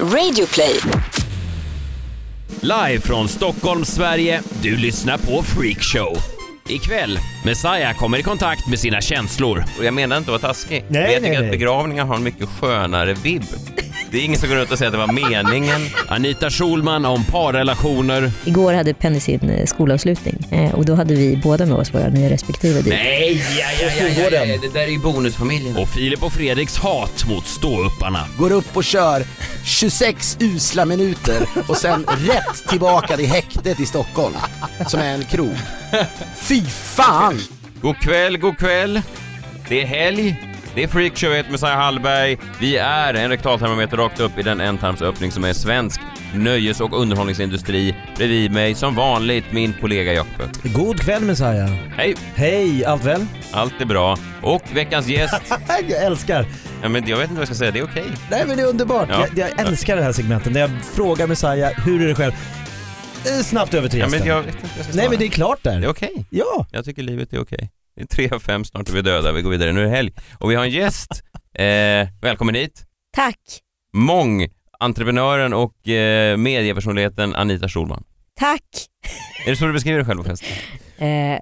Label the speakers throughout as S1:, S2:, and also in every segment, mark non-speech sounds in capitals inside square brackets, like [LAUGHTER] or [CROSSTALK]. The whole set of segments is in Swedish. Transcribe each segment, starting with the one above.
S1: Radioplay.
S2: Live från Stockholm, Sverige. Du lyssnar på Freakshow. Ikväll, Messiah kommer i kontakt med sina känslor.
S3: Och jag menar inte att vara taskig.
S4: Nej,
S3: men jag tycker
S4: nej,
S3: att
S4: nej.
S3: begravningar har en mycket skönare vibb. Det är ingen som går runt och säger att det var meningen.
S2: Anita Schulman om parrelationer.
S5: Igår hade Penny sin eh, skolavslutning eh, och då hade vi båda med oss våra nya respektive dit.
S2: Nej, ja, ja, ja, ja,
S4: den?
S2: ja.
S3: Det där är ju bonusfamiljen.
S2: Och Filip och Fredriks hat mot ståupparna.
S6: går upp och kör 26 usla minuter och sen rätt tillbaka till häktet i Stockholm, som är en krog. Fy fan!
S3: God kväll, god kväll. Det är helg. Det är Freakshow, jag heter Messiah Hallberg. Vi är en rektaltermometer rakt upp i den ändtarmsöppning som är svensk nöjes och underhållningsindustri. Bredvid mig som vanligt min kollega Jakob.
S4: God kväll Messiah.
S3: Hej,
S4: Hej, allt väl?
S3: allt är bra. Och veckans gäst, [LAUGHS]
S4: Jag älskar.
S3: ja, men jag vet inte vad jag ska säga, det är okej.
S4: Nej men det är underbart.
S3: Ja.
S4: Jag, jag älskar det här segmentet när jag frågar Messiah, hur är det själv? Eh, Snabbt över till
S3: Ja,
S4: gästen.
S3: men jag vet inte vad jag ska
S4: Nej men det är klart där.
S3: Det är okej.
S4: Ja.
S3: Jag tycker livet är okej. Det är tre av fem, snart är vi döda, vi går vidare. Nu är det helg. Och vi har en gäst. Eh, välkommen hit.
S5: Tack!
S3: Mångentreprenören och eh, mediepersonligheten Anita Schulman.
S5: Tack!
S3: Är det så du beskriver dig själv på festen?
S5: Eh,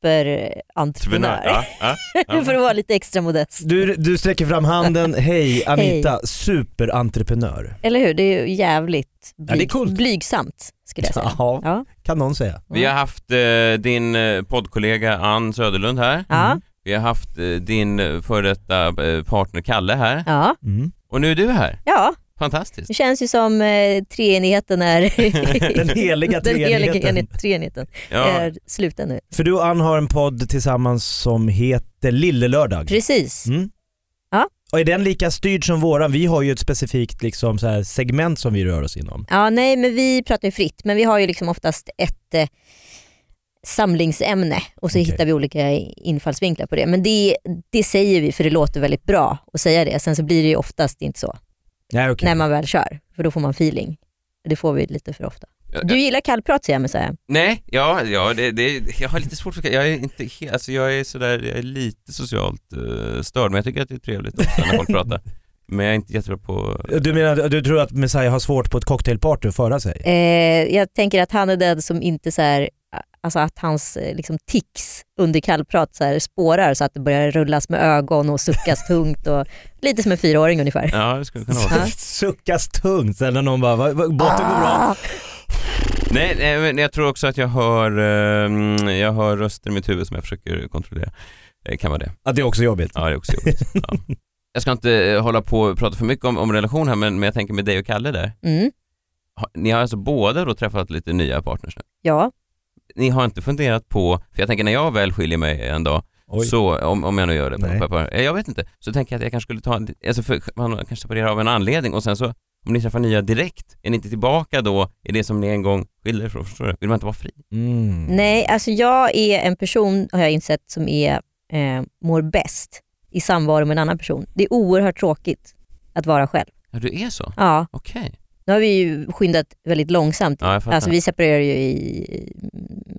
S5: superentreprenör.
S3: Ja, ja, ja. [LAUGHS]
S5: För att vara lite extra modest.
S4: Du, du sträcker fram handen, hej [LAUGHS] Anita, superentreprenör.
S5: Eller hur? Det är ju jävligt
S4: Ja, det är
S5: blyg,
S4: coolt.
S5: blygsamt skulle jag säga.
S4: Ja,
S5: Ja.
S4: kan någon säga.
S3: Vi har haft eh, din eh, poddkollega Ann Söderlund här.
S5: Ja.
S3: Vi har haft eh, din eh, före detta eh, partner Kalle här.
S5: ja.
S4: Mm.
S3: Och nu är du här.
S5: Ja,
S3: Fantastiskt.
S5: det känns ju som eh, treenigheten är... [LAUGHS]
S4: Den heliga
S5: Den heliga
S4: treenigheten.
S5: eni- treenigheten
S3: Ja,
S5: är sluten nu.
S4: För du och Ann har en podd tillsammans som heter Lille Lördag.
S5: Precis.
S4: Mm.
S5: Ja.
S4: Och är den lika styrd som våran? Vi har ju ett specifikt liksom, så här, segment som vi rör oss inom.
S5: Ja, nej men vi pratar ju fritt men vi har ju liksom oftast ett eh, samlingsämne och så
S4: Okej.
S5: hittar vi olika infallsvinklar på det. Men det, det säger vi för det låter väldigt bra att säga det. Sen så blir det ju oftast inte så
S4: Nej, okej.
S5: när man väl kör för då får man feeling. Det får vi lite för ofta. Du gillar kallprat säger jag med säga.
S3: Nej, ja, ja det, det, jag har lite svårt för jag är inte helt, alltså jag är sådär, jag är lite socialt uh, störd men jag tycker att det är trevligt också när folk pratar. [LAUGHS] Men jag är inte jättebra på...
S4: Du menar du tror att Messiah har svårt på ett cocktailparty att föra sig?
S5: Eh, jag tänker att han är den som inte så här, alltså att hans eh, liksom, tics under kallprat så här, spårar så att det börjar rullas med ögon och suckas tungt och lite som en fyraåring ungefär.
S3: Ja, det skulle kunna vara. [LAUGHS]
S4: Suckas tungt sen när någon bara, "Va- va- botten går bra.
S5: Ah!
S3: Nej, nej, men jag tror också att jag hör, ehm, jag hör röster i mitt huvud som jag försöker kontrollera. Det kan vara det.
S4: Att det är också jobbigt.
S3: Ja, det är också jobbigt. [LAUGHS] Ja. Jag ska inte eh, hålla på och prata för mycket om, om relation här, men, men jag tänker med dig och Kalle där.
S5: Mm.
S3: Ni har alltså båda då träffat lite nya partners nu?
S5: Ja,
S3: Ni har inte funderat på, för jag tänker när jag väl skiljer mig en dag,
S4: Oj.
S3: så om, om jag nu gör det,
S4: Nej.
S3: på, på, eh, jag vet inte, så tänker jag att jag kanske skulle ta, alltså för man kanske separerar av en anledning och sen så om ni träffar nya direkt, är ni inte tillbaka då i det som ni en gång skiljer ifrån? Förstår du? Vill man inte vara fri?
S4: Mm.
S5: nej alltså jag är en person har jag insett som är, eh, mår bäst i samvaro med en annan person. Det är oerhört tråkigt att vara själv.
S3: Ja, du är så?
S5: Ja,
S3: Okej.
S5: Nu har vi ju skyndat väldigt långsamt.
S3: Ja.
S5: Alltså vi separerade ju i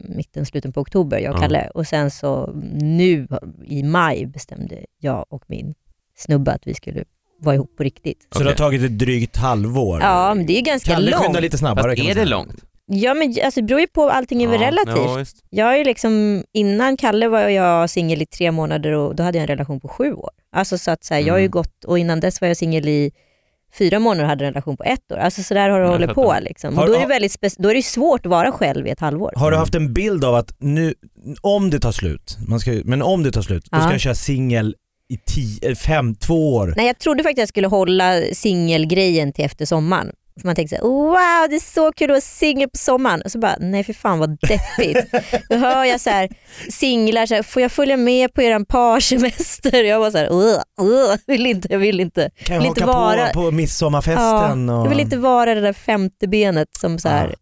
S5: mitten, slutet på oktober, jag och
S3: Ja.
S5: Kalle. Och sen så nu i maj bestämde jag och min snubbe att vi skulle vara ihop på riktigt.
S4: Så det har tagit ett drygt halvår?
S5: Ja men det är ganska
S4: Kalle
S5: långt.
S4: skyndar lite snabbare
S3: Fast är det långt?
S5: Ja men alltså, det beror ju på, allting är väl
S3: Ja,
S5: relativt.
S3: Ja.
S5: Jag är ju liksom, innan Kalle var jag singel i tre månader och då hade jag en relation på sju år. Alltså så att så här, jag har ju
S3: Mm.
S5: gått, och innan dess var jag singel i fyra månader och hade en relation på ett år. Alltså så där har det hållit på liksom.
S4: Har-
S5: då är det väldigt då är det svårt att vara själv i ett halvår.
S4: Har du haft en bild av att nu, om det tar slut, man ska, men om det tar slut, då ska jag köra singel i tio, eh, fem, två år?
S5: Nej jag trodde faktiskt att jag skulle hålla singelgrejen till efter sommaren. För man tänkte så här, wow det är så kul att vara singel på sommaren. Och så bara, nej för fan vad deppigt. Då hör jag så här, singlar, så här, får jag följa med på eran parsemester? Jag var så här, uh, uh, vill inte, jag vill inte.
S4: Kan jag
S5: vill inte
S4: haka
S5: vara-
S4: på på midsommarfesten? och...
S5: Jag vill inte vara det där femte benet som så här,
S4: Ah.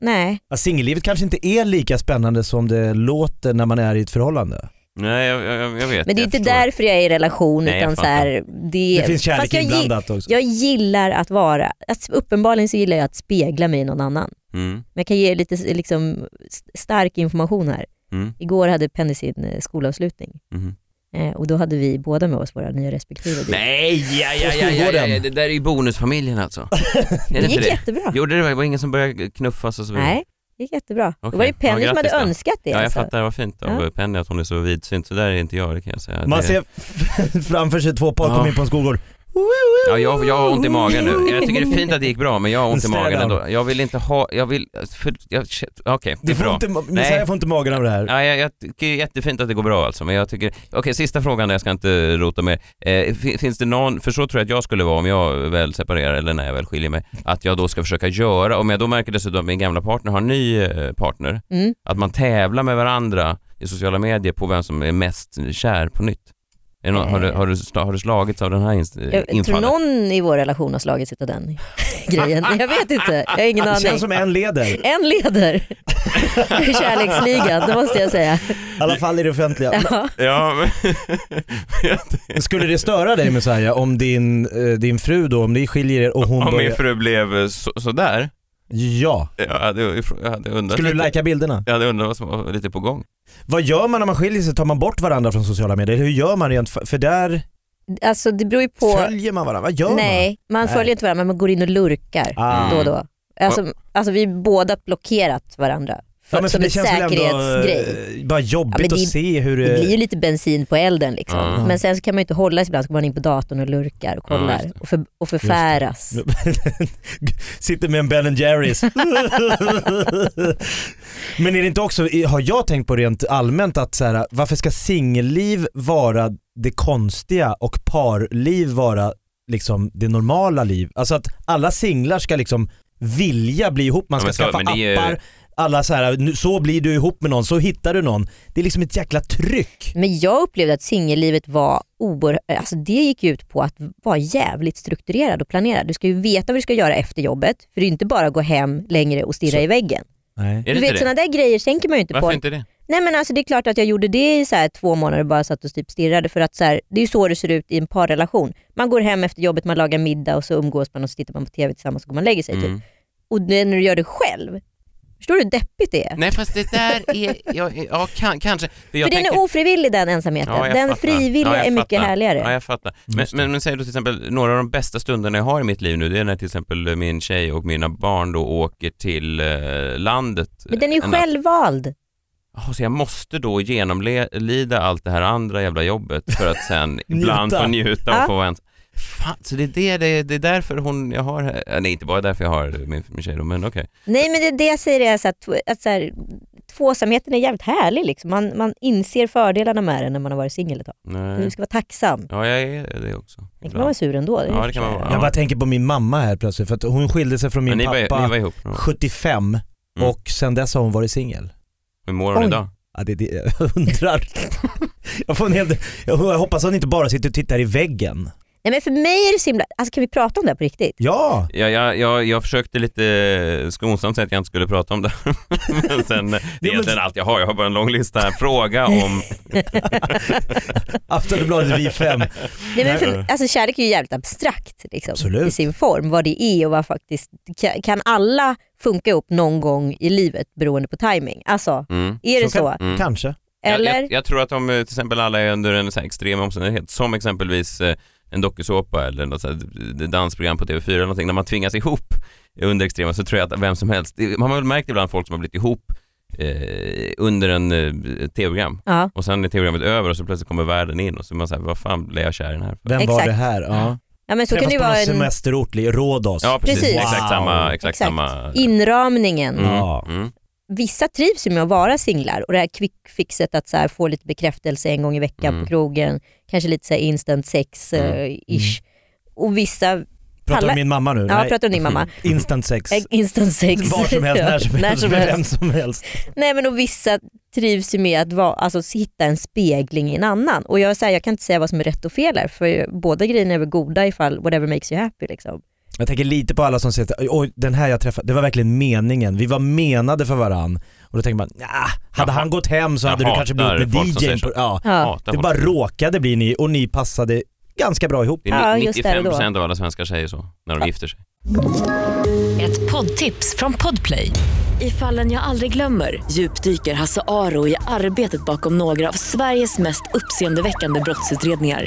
S5: nej.
S4: Ja, Singellivet kanske inte är lika spännande som det låter när man är i ett förhållande.
S3: Nej, jag, jag, jag vet.
S5: Men det är inte
S3: förstår.
S5: därför jag är i relation
S3: Nej, jag
S5: utan så här, det,
S4: Det finns kärlek
S5: fast jag, gi-
S4: inblandat också.
S5: jag gillar att vara, att, uppenbarligen så gillar jag att spegla mig i någon annan.
S3: Mm,
S5: Men jag kan ge lite liksom, st- stark information här.
S3: mm,
S5: Igår hade Penny sin eh, skolavslutning.
S3: mm.
S5: Eh, och då hade vi båda med oss våra nya respektive dit.
S3: Nej, ja, ja, ja, ja, ja, ja, det där är ju bonusfamiljen alltså. [LAUGHS] Är
S5: det gick
S3: inte
S5: jättebra.
S3: Gjorde det? Det var ingen som började knuffas och så vidare?
S5: Nej, det gick jättebra.
S3: Okej.
S5: Det var ju Penny
S3: Ja,
S5: som hade
S3: då.
S5: önskat det.
S3: Ja, jag
S5: alltså.
S3: fattar. Vad fint av
S5: Ja.
S3: Penny att hon är så vidsynt. Så där är inte jag, det kan jag säga.
S4: Man
S3: det...
S4: ser [LAUGHS] framför sig två par
S3: Ja.
S4: komma in på en skolgård.
S3: Ja, jag, jag har ont i magen nu. Jag tycker det är fint att det gick bra, men jag har ont i
S4: Städa.
S3: magen ändå. Jag vill inte ha, jag vill, för, jag, okej, det
S4: Du
S3: är
S4: får
S3: bra.
S4: inte,
S3: Nej.
S4: Messiah får inte magen av det här.
S3: Ja, jag, jag tycker det är jättefint att det går bra alltså, men jag tycker, okej sista frågan, jag ska inte rota med. Eh, fi- finns det någon, för så tror jag att jag skulle vara om jag väl separerar eller när jag väl skiljer mig, att jag då ska försöka göra, om jag då märker dessutom att min gamla partner har en ny eh, partner,
S5: Mm.
S3: att man tävlar med varandra i sociala medier på vem som är mest kär på nytt. Är det någon, har, du, har, du, har du slagits av den här inst-
S5: Jag tror
S3: infallet?
S5: någon i vår relation har slagits av den [LAUGHS] grejen. Jag vet inte, jag har ingen
S4: Det
S5: aning.
S4: känns som en leder.
S5: En leder i [LAUGHS] kärleksligan, det måste jag säga.
S4: I alla fall i det offentliga.
S5: Ja.
S3: Ja, men... [LAUGHS]
S4: Skulle det störa dig Messiah om din, eh, din fru då, om ni skiljer er och hon
S3: Om min
S4: börjar...
S3: fru blev eh, så, sådär,
S4: Ja.
S3: jag hade, jag hade undrat
S4: Skulle du
S3: lite.
S4: bilderna?
S3: Jag hade undrat vad som var lite på gång.
S4: Vad gör man när man skiljer sig? Tar man bort varandra från sociala medier? Hur gör man rent? För där
S5: Alltså det beror ju på.
S4: följer man varandra. Vad gör man?
S5: Nej, man
S4: Nej.
S5: följer inte varandra men man går in och lurkar
S4: Ah.
S5: då och då. Alltså, alltså vi har båda blockerat varandra för,
S4: Ja,
S5: som
S4: det
S5: en
S4: känns väl ändå
S5: säkerhetsgrej.
S4: eh, bara jobbigt
S5: Ja, det-
S4: att se hur
S5: Det blir ju lite bensin på elden liksom.
S3: Ja.
S5: Men sen så kan man ju inte hålla sig ibland, så går man in på datorn och lurkar och
S3: Ja,
S5: kollar
S3: det.
S5: och, för, och förfäras. [LAUGHS]
S4: Sitter med en Ben Jerrys. [LAUGHS] Men är det inte också, har jag tänkt på rent allmänt att så här, varför ska singelliv vara det konstiga och parliv vara liksom det normala liv? Alltså att alla singlar ska liksom vilja bli ihop, man
S3: Ja,
S4: ska
S3: men så-
S4: skaffa
S3: det är ju-
S4: appar, alla så här, nu- så blir du ihop med någon, så hittar du någon. Det är liksom ett jäkla tryck.
S5: Men jag upplevde att singellivet var oerhört, alltså det gick ut på att vara jävligt strukturerad och planerad. Du ska ju veta vad du ska göra efter jobbet, för det är inte bara att gå hem längre och stirra
S4: Så-
S5: i väggen.
S4: Nej.
S3: Är det
S5: Du
S3: inte
S5: vet sådana där grejer tänker man ju inte
S3: Varför
S5: på.
S3: inte det?
S5: Nej men alltså det är klart att jag gjorde det i så här två månader och bara satt och typ stirrade för att så här, det är ju så det ser ut i en parrelation. Man går hem efter jobbet, man lagar middag och så umgås man och så tittar man på TV tillsammans och går man och lägger sig
S3: Mm.
S5: typ. Och när du gör det själv, förstår du hur deppigt det är?
S3: Nej fast det där är, ja, ja kan, kanske. För, jag
S5: för den
S3: tänker-
S5: är ofrivillig den ensamheten.
S3: Ja,
S5: den
S3: fattar.
S5: frivilliga
S3: Ja,
S5: är mycket härligare.
S3: Ja, jag fattar. Men, men, men säg då till exempel, några av de bästa stunderna jag har i mitt liv nu, det är när till exempel min tjej och mina barn då åker till eh, landet.
S5: Men den är ju självvald.
S3: Ja, så jag måste då genomlida allt det här andra jävla jobbet för att sen [LAUGHS] ibland få njuta och få vara Fan, så det är det, det, är, det är därför hon, jag har, nej inte bara därför jag har min, min tjej då, men okej.
S5: Nej men det, det jag säger är så att, att så här, tvåsamheten är jävligt härlig. Liksom. Man, man inser fördelarna med den när man har varit singel ett tag.
S3: Nej.
S5: Du ska vara tacksam.
S3: Ja, jag är det också.
S5: Det kan man vara sur ändå. Det
S3: Ja, det kan man vara.
S4: Jag bara tänker på min mamma här plötsligt för att hon skilde sig från min
S3: ni,
S4: pappa
S3: var, ni var ihop? Ja.
S4: 75
S3: Mm.
S4: och sen dess har hon varit singel.
S3: Hur mår hon
S5: Oj.
S3: idag?
S4: Ja, det är det jag undrar. [LAUGHS] jag, får en hel, jag hoppas att hon inte bara sitter och tittar i väggen.
S5: Nej men för mig är det så himla, alltså kan vi prata om det här på riktigt?
S4: Ja,
S3: Ja, jag, jag, jag försökte lite skonsamt säga att jag inte skulle prata om det. [LAUGHS] men sen, det är
S4: men-
S3: egentligen allt jag har. Jag har bara en lång lista här. Fråga om... [LAUGHS]
S4: Aftonbladet Vi fem.
S5: Nej, men för, alltså, kärlek är ju jävligt abstrakt liksom,
S4: Absolut.
S5: i sin form, vad det är och vad faktiskt, kan, alla funka upp någon gång i livet beroende på timing? Alltså,
S3: Mm.
S5: är det
S4: Så
S5: så?
S4: kan-
S3: Mm.
S4: Kanske.
S5: Eller?
S3: Jag, jag, jag tror att om eh, till exempel alla är under en så här extrem omständighet, som exempelvis eh, en dokusåpa eller något dansprogram på TV4 eller någonting, när man tvingas ihop under extrema så tror jag att vem som helst, man har väl märkt ibland folk som har blivit ihop eh, under en eh, tv-program
S5: Ja.
S3: och sen är tv-programmet över och så plötsligt kommer världen in och så är man såhär, vad fan blev jag kär i den här för?
S4: Vem var
S5: Exakt.
S4: det här? Ja.
S5: ja men så kan det
S4: på
S5: vara en
S4: semesterort, Rhodos.
S3: Ja precis,
S5: Precis.
S3: exakt
S4: Wow.
S3: samma, exakt,
S5: Exakt.
S3: samma.
S5: inramningen.
S3: Mm.
S4: Ja.
S3: Mm.
S5: Vissa trivs ju med att vara singlar och det här quick-fixet att så få lite bekräftelse en gång i veckan
S3: Mm.
S5: på krogen, kanske lite så instant sex
S3: Mm.
S5: eh, ish. Och vissa,
S4: Pratar du om min mamma nu?
S5: ja pratar om din mamma, [LAUGHS]
S4: Instant sex.
S5: Eh, instant sex.
S4: Var som helst, [LAUGHS] när som helst,
S5: när som helst.
S4: vem som helst.
S5: Nej men och vissa trivs ju med att vara, alltså, hitta en spegling i en annan. Och jag, så här, jag kan inte säga vad som är rätt och fel här för båda grejerna är väl goda ifall whatever makes you happy. Liksom.
S4: Jag tänker lite på alla som säger att oj den här jag träffade, det var verkligen meningen, vi var menade för varann. Och då tänker man, ja, hade
S3: Jag
S4: han gått hem så hade du kanske blivit med
S3: så.
S4: På, ja.
S5: Ja.
S4: Det bara råkade bli ni och ni passade ganska bra ihop.
S3: Det är
S5: Ja,
S3: ni-
S5: just det, då.
S3: 95% av alla svenskar säger så när de
S5: Ja.
S3: gifter sig.
S1: Ett poddtips från Podplay. I fallen jag aldrig glömmer djupdyker Hasse Aro i arbetet bakom några av Sveriges mest uppseendeväckande brottsutredningar.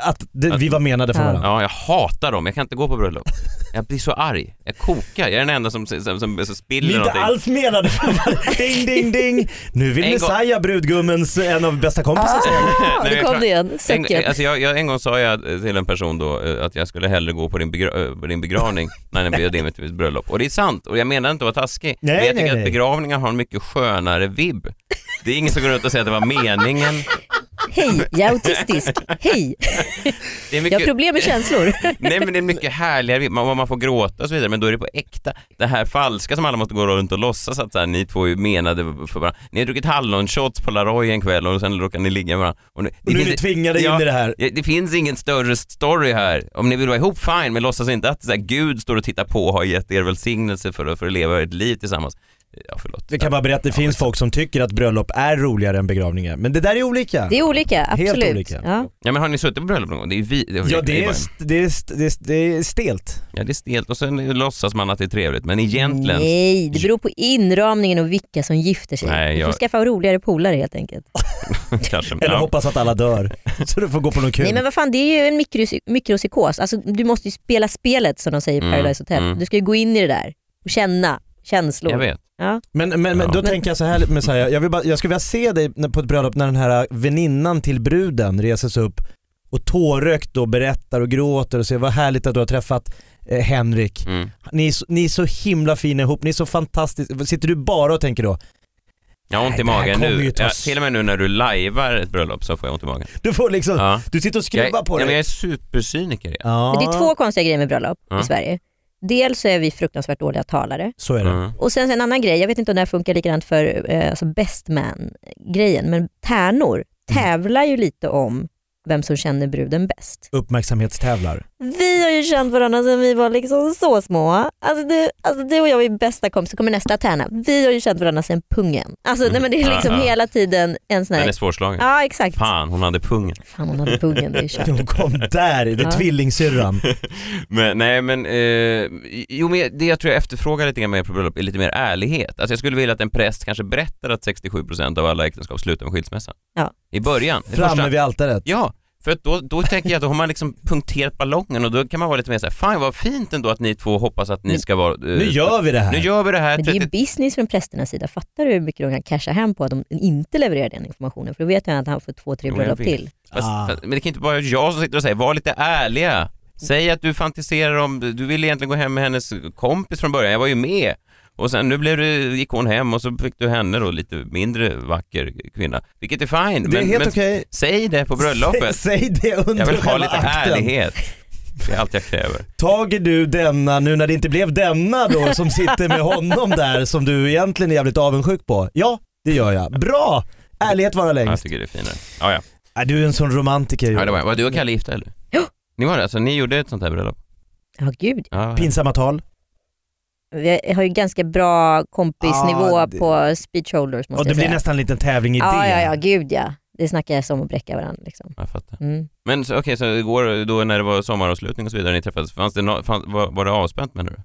S4: Att det, vi var menade för
S5: Ja.
S4: varandra.
S3: Ja, jag hatar dem. Jag kan inte gå på bröllop. Jag blir så arg. Jag kokar. Jag är den enda som, som, som, som spiller
S4: Vi är inte
S3: någonting.
S4: alls menade för varandra. [LAUGHS] Ding, ding, ding. Nu vill
S3: En gång-
S4: Messiah, brudgummens en av bästa kompisar säga.
S5: Ja,
S3: Nej,
S5: det
S3: jag
S5: kom det igen.
S3: En, alltså jag, jag, en gång sa jag till en person då eh, att jag skulle hellre gå på din, begra eh, på din begravning [LAUGHS] när den bjöd in mig till mitt bröllop. Och det är sant, och jag menar inte att vara taskig.
S4: Nej,
S3: men jag
S4: nej,
S3: tycker
S4: nej.
S3: att begravningar har en mycket skönare vibb. Det är ingen som går runt och säger att det var meningen.
S5: Hej, jag är autistisk. Hej,
S3: Det är
S5: jag har
S3: mycket,
S5: problem med känslor.
S3: nej men det är mycket härligare man, man får gråta och så vidare, men då är det på äkta. Det här falska som alla måste gå runt och låtsas att så här, ni två är menade för varandra. Ni har druckit hallonshots på Laroy en kväll och sen råkar ni ligga med varandra. Och nu,
S4: Och nu är vi tvingade in i det här.
S3: Ja, Det finns ingen större story här. Om ni vill vara ihop, fine, men låtsas inte att så här, Gud står och tittar på och har gett er välsignelse för att, för att leva ett liv tillsammans. Ja, förlåt.
S4: Vi kan bara berätta, det finns folk som tycker att bröllop är roligare än begravningar. Men det där är olika.
S5: Det är olika,
S4: Helt
S5: absolut.
S4: olika.
S5: Ja.
S3: Ja, men har ni suttit på bröllop någon gång? Det är vi. Det,
S4: Ja det är, st- det, är, st- det, är, det är stelt.
S3: ja, det är stelt och sen låtsas man att det är trevligt, men egentligen...
S5: Nej, det beror på inramningen och vilka som gifter sig.
S3: Nej,
S5: Du får skaffa roligare polare helt enkelt. [LAUGHS]
S3: kanske.
S4: Eller
S3: ja.
S4: hoppas att alla dör. [LAUGHS] Så du får gå på någon kul.
S5: Nej men vad fan, det är ju en mikros- mikropsykos. Alltså, du måste ju spela spelet som de säger i
S3: Mm,
S5: Paradise Hotel.
S3: mm.
S5: Du ska ju gå in i det där och känna känslor.
S3: Jag vet.
S5: Ja.
S4: Men, men, men
S3: Ja.
S4: då tänker jag så här Messiah, jag, vill bara, jag skulle vilja se dig på ett bröllop när den här väninnan till bruden reser sig upp och tårögt då berättar och gråter och säger vad härligt att du har träffat eh, Henrik.
S3: Mm.
S4: Ni är, så, ni är så himla fina ihop, ni är så fantastiska. Sitter du bara och tänker då,
S3: Jag har ont i
S4: här
S3: magen nu.
S4: ta
S3: Ja, till och med nu när du lajvar ett bröllop så får jag ont i magen.
S4: du får liksom,
S3: Ja.
S4: du sitter och skruvar
S3: jag,
S4: på
S3: ja,
S4: dig.
S3: men jag är supercyniker. Ja.
S4: Ja,
S5: det är två konstiga grejer med bröllop
S3: Ja.
S5: i Sverige. Dels så är vi fruktansvärt dåliga talare.
S4: Så är det.
S3: Mm.
S5: Och sen en annan grej, jag vet inte om det här funkar likadant för eh, alltså best man-grejen, men tärnor
S4: Mm.
S5: tävlar ju lite om vem som känner bruden bäst.
S4: Uppmärksamhetstävlar.
S5: Vi har ju känt varandra sedan vi var liksom så små. Alltså du, alltså du och jag är bästa kompisar, kommer nästa tärna. Vi har ju känt varandra sedan pungen. Alltså nej, men det är liksom
S3: Ja, ja.
S5: hela tiden en sån
S3: Den
S5: här...
S3: är svårslagen.
S5: Ja exakt.
S3: Fan, hon hade pungen.
S5: Fan hon hade pungen, det är kört. [LAUGHS]
S4: De kom där, det är
S5: Ja.
S4: tvillingsyrran. [LAUGHS]
S3: Men, nej men, eh, jo men det jag tror jag efterfrågar lite grann mer på bröllop är lite mer ärlighet. Alltså jag skulle vilja att en präst kanske berättar att 67% av alla äktenskap slutar med skilsmässa.
S5: Ja.
S3: I början.
S4: Framme
S3: första-
S4: vid altaret.
S3: Ja, för då, då tänker jag att då har man liksom punkterat ballongen och då kan man vara lite mer såhär, fan vad fint ändå att ni två hoppas att ni
S5: Men-
S3: ska vara... eh,
S4: Nu gör vi det här.
S3: nu gör vi det här.
S5: Men det är ju
S3: 30
S5: business från prästernas sida. Fattar du hur mycket de kan casha hem på att de inte levererar den informationen? För då vet jag att han får två, tre bröllop till.
S3: Fast,
S4: Ah.
S3: fast, men det kan inte bara vara jag som sitter och säger, var lite ärliga. Säg att du fantiserar om, du ville egentligen gå hem med hennes kompis från början, jag var ju med. Och sen nu blev det, gick hon hem och så fick du henne då, lite mindre vacker kvinna. Vilket är fine.
S4: Det är
S3: men,
S4: helt
S3: men
S4: okej.
S3: säg det på bröllopet.
S4: Säg, [LAUGHS] säg det under
S3: Jag vill ha lite
S4: akten.
S3: ärlighet. Det är allt jag kräver.
S4: Tager du denna nu när det inte blev denna då som sitter med honom där som du egentligen är jävligt avundsjuk på? Ja, det gör jag. Bra! Ärlighet vara
S3: Ja, jag
S4: längst.
S3: tycker det är finare. Ja, ja.
S4: Ja, du är en sån romantiker.
S3: ja det var, var du och Kalle gifta eller?
S5: Ja.
S3: Ni var det? Alltså ni gjorde ett sånt här bröllop?
S5: Ja gud,
S3: Ja,
S4: Pinsamma tal.
S5: Vi har ju ganska bra kompisnivå
S4: Ja, det-
S5: på speech holders måste
S4: Och det
S5: jag
S4: blir
S5: säga.
S4: nästan en liten tävling i
S5: ja,
S4: det.
S5: ja, ja, gud ja. Det snackar jag som att bräcka varandra. Liksom.
S3: jag fattar.
S5: Mm.
S3: Men okej, så igår då när det var sommaravslutning och så vidare, ni träffades, fanns det no, fanns, var, var det avspänt menar du?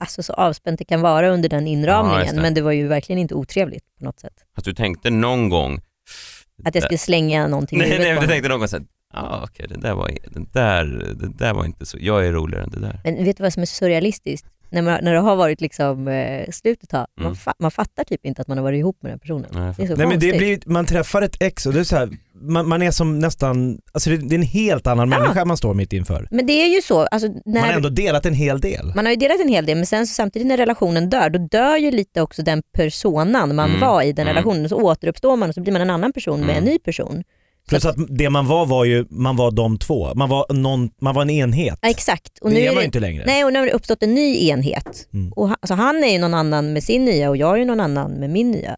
S5: Alltså så avspänt det kan vara under den
S3: Ja,
S5: inramningen,
S3: just det.
S5: men det var ju verkligen inte otrevligt på något sätt.
S3: Att du tänkte någon gång
S5: Att jag skulle slänga någonting i
S3: Nej,
S5: huvudet
S3: nej,
S5: på
S3: du tänkte någon gång såhär, ja ah, okej, det där var, det där, det där var inte så, jag är roligare än det där.
S5: Men vet du vad som är surrealistiskt? När, man, när det har varit liksom, eh, slut ett tag, man,
S3: Mm.
S5: fa- man fattar typ inte att man har varit ihop med den personen.
S3: Nej,
S5: Det är så
S4: Nej men det
S5: konstigt.
S4: blir, man träffar ett ex och det är så här, man, man är som nästan, alltså det, det är en helt annan
S5: Ja.
S4: människa man står mitt inför.
S5: Men det är ju så, alltså, när,
S4: Man har ändå delat en hel del.
S5: Man har ju delat en hel del men sen så samtidigt när relationen dör, då dör ju lite också den personan man
S3: Mm,
S5: var i den
S3: mm.
S5: relationen. Så återuppstår man och så blir man en annan person med
S3: Mm.
S5: en ny person.
S4: Plus att det man var var ju, man var de två. Man var, någon, man var en enhet.
S5: Ja, exakt. Och
S4: det
S5: nu
S4: är man
S5: det,
S4: ju inte längre.
S5: Nej, och nu har det uppstått en ny enhet.
S4: Mm.
S5: Och han, alltså han är ju någon annan med sin nya och jag är ju någon annan med min nya.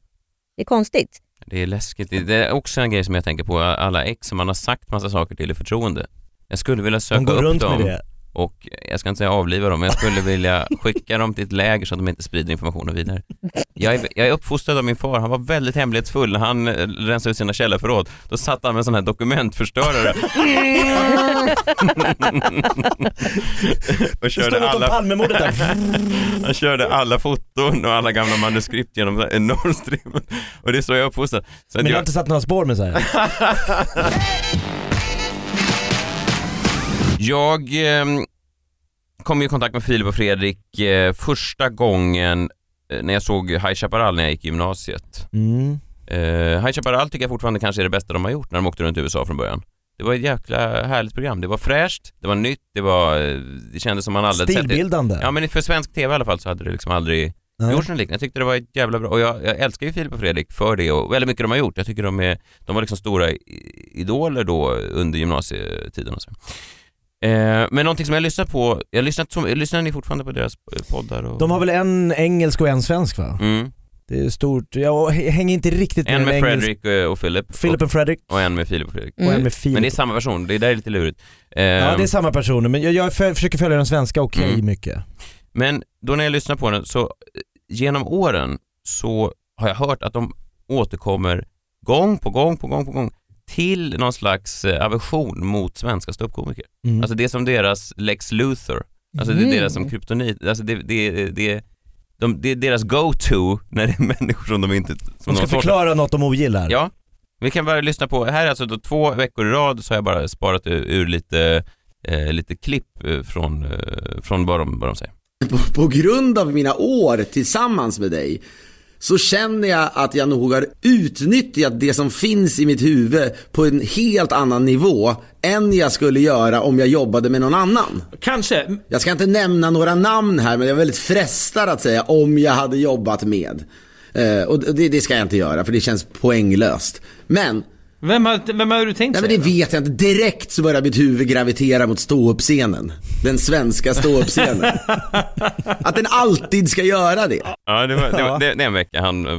S5: Det är konstigt.
S3: Det är läskigt. Det är också en grej som jag tänker på, alla ex som man har sagt massa saker till i förtroende. Jag skulle vilja söka
S4: De går
S3: upp
S4: runt
S3: dem.
S4: med det.
S3: Och jag ska inte säga avliva dem, men jag skulle vilja skicka dem till ett läger så att de inte sprider informationen vidare. Jag är, jag är uppfostrad av min far, han var väldigt hemlighetsfull när han eh, rensade ut sina källarförråd. Då satt han med en sån här dokumentförstörare och körde alla, han körde alla foton och alla gamla manuskript genom Nord Stream. Och det är så jag är uppfostrad. Så
S4: Men jag har
S3: jag,
S4: inte satt några spår med så här. [LAUGHS]
S3: jag eh, kom i kontakt med Filip och Fredrik eh, första gången eh, när jag såg High Chaparral när jag gick i gymnasiet.
S4: Mm.
S3: Uh, High Chaparral tycker jag fortfarande kanske är det bästa de har gjort när de åkte runt i USA från början. Det var ett jäkla härligt program. Det var fräscht, det var nytt, det var, eh, det kändes som man aldrig sett det.
S4: Stilbildande.
S3: Ja men för svensk TV i alla fall så hade det liksom aldrig
S4: Nej.
S3: gjorts något liknande. Jag tyckte det var ett jävla bra, och jag, jag älskar ju Filip och Fredrik för det och väldigt mycket de har gjort. Jag tycker de är, de var liksom stora idoler då under gymnasietiden och så. Eh, men någonting som jag lyssnar på, jag lyssnat som, lyssnar ni fortfarande på deras poddar? Och...
S4: De har väl en engelsk och en svensk va?
S3: Mm.
S4: Det är stort. Jag hänger inte riktigt med
S3: En med
S4: engelsk-
S3: Fredrik eh, och Philip,
S4: Philip och Fredrik
S3: och, en med Filip och Fredrik.
S4: och en
S5: Mm.
S4: med Filip.
S3: Men det är samma person, det är där är lite lurigt. Eh,
S4: Ja det är samma personer men jag, jag för, försöker följa den svenska okej
S3: Mm.
S4: mycket.
S3: Men då när jag lyssnar på den så eh, genom åren så har jag hört att de återkommer gång på gång på gång på gång till någon slags eh, aversion mot svenska ståuppkomiker.
S4: Mm.
S3: Alltså det är som deras Lex Luthor. Alltså det är deras som kryptonit. Alltså det, det, det, de, det är deras go-to när det är [LAUGHS] människor som de inte... Som
S4: de ska förklara något de ogillar.
S3: Ja, vi kan bara lyssna på, här är alltså då två veckor i rad så har jag bara sparat ur, ur lite, eh, lite klipp eh, från, eh, från vad, de, vad de säger.
S7: på, på grund av mina år tillsammans med dig så känner jag att jag nog har utnyttjat det som finns i mitt huvud på en helt annan nivå än jag skulle göra om jag jobbade med någon annan.
S8: Kanske.
S7: Jag ska inte nämna några namn här men jag är väldigt frestad att säga om jag hade jobbat med. Eh, och det, det ska jag inte göra för det känns poänglöst. Men
S8: Vem har, vem har du tänkt
S7: Nej men det
S8: då?
S7: vet jag inte. Direkt så börjar mitt huvud gravitera mot ståuppscenen. Den svenska ståuppscenen. [LAUGHS] Att den alltid ska göra det.
S3: Ja, det var, det var det, det är en vecka han eh,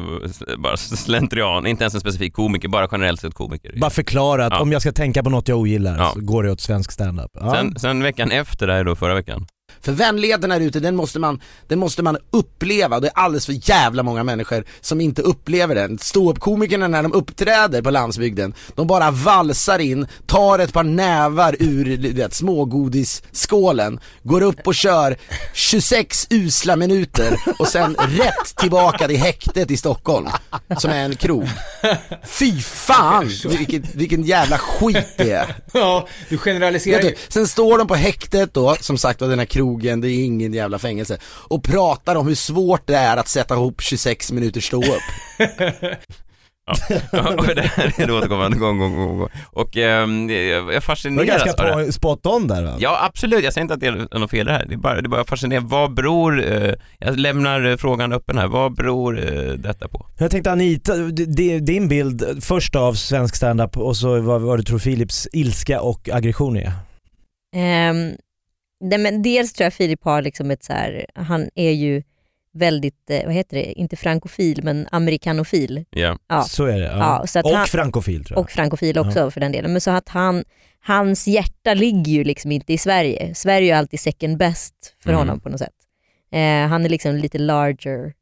S3: bara slentrian, inte ens en specifik komiker, bara generellt sett komiker.
S4: Bara förklara att
S3: Ja.
S4: om jag ska tänka på något jag ogillar
S3: Ja.
S4: så går det åt svensk standup. Ja.
S3: Sen, sen veckan efter det här då, förra veckan,
S6: För vänligheten här ute, den måste, man, den måste man uppleva. Det är alldeles för jävla många människor som inte upplever den. Ståuppkomikerna när de uppträder på landsbygden, de bara valsar in, tar ett par nävar ur du vet, smågodisskålen, går upp och kör 26 usla minuter och sen rätt tillbaka till häktet i Stockholm, som är en krog. Fy fan [LAUGHS] vilken, vilken jävla skit det är.
S8: Ja, du generaliserar ju.
S6: sen står de på häktet då, som sagt och den här krogen, det är ingen jävla fängelse, och pratar om hur svårt det är att sätta ihop 26 minuter stå upp.
S3: Ja, och det här är det återkommande gång, gång, gång, gång. Och ehm, jag
S4: det var
S3: fascineras
S4: ganska
S3: av det.
S4: på, spot on där va?
S3: Ja, absolut. Jag säger inte att det är något fel här. Det är bara, det är bara fascinerande. Vad beror, eh, jag lämnar eh, frågan öppen här. Vad beror eh, detta på?
S4: Jag tänkte Anita, din bild först av svensk standup och så vad, vad du tror Philips ilska och aggression är.
S5: Ehm, nej, men dels tror jag Filip har liksom ett så här, han är ju väldigt, eh, vad heter det, inte frankofil men amerikanofil.
S3: Ja.
S5: Ja.
S4: Så är det. Ja.
S5: Ja, så att
S4: och
S5: han-
S4: frankofil tror jag.
S5: Och frankofil också för den delen. Men så att han, hans hjärta ligger ju liksom inte i Sverige. Sverige är ju alltid second best för
S3: Mm.
S5: honom på något sätt. Eh, han är liksom lite larger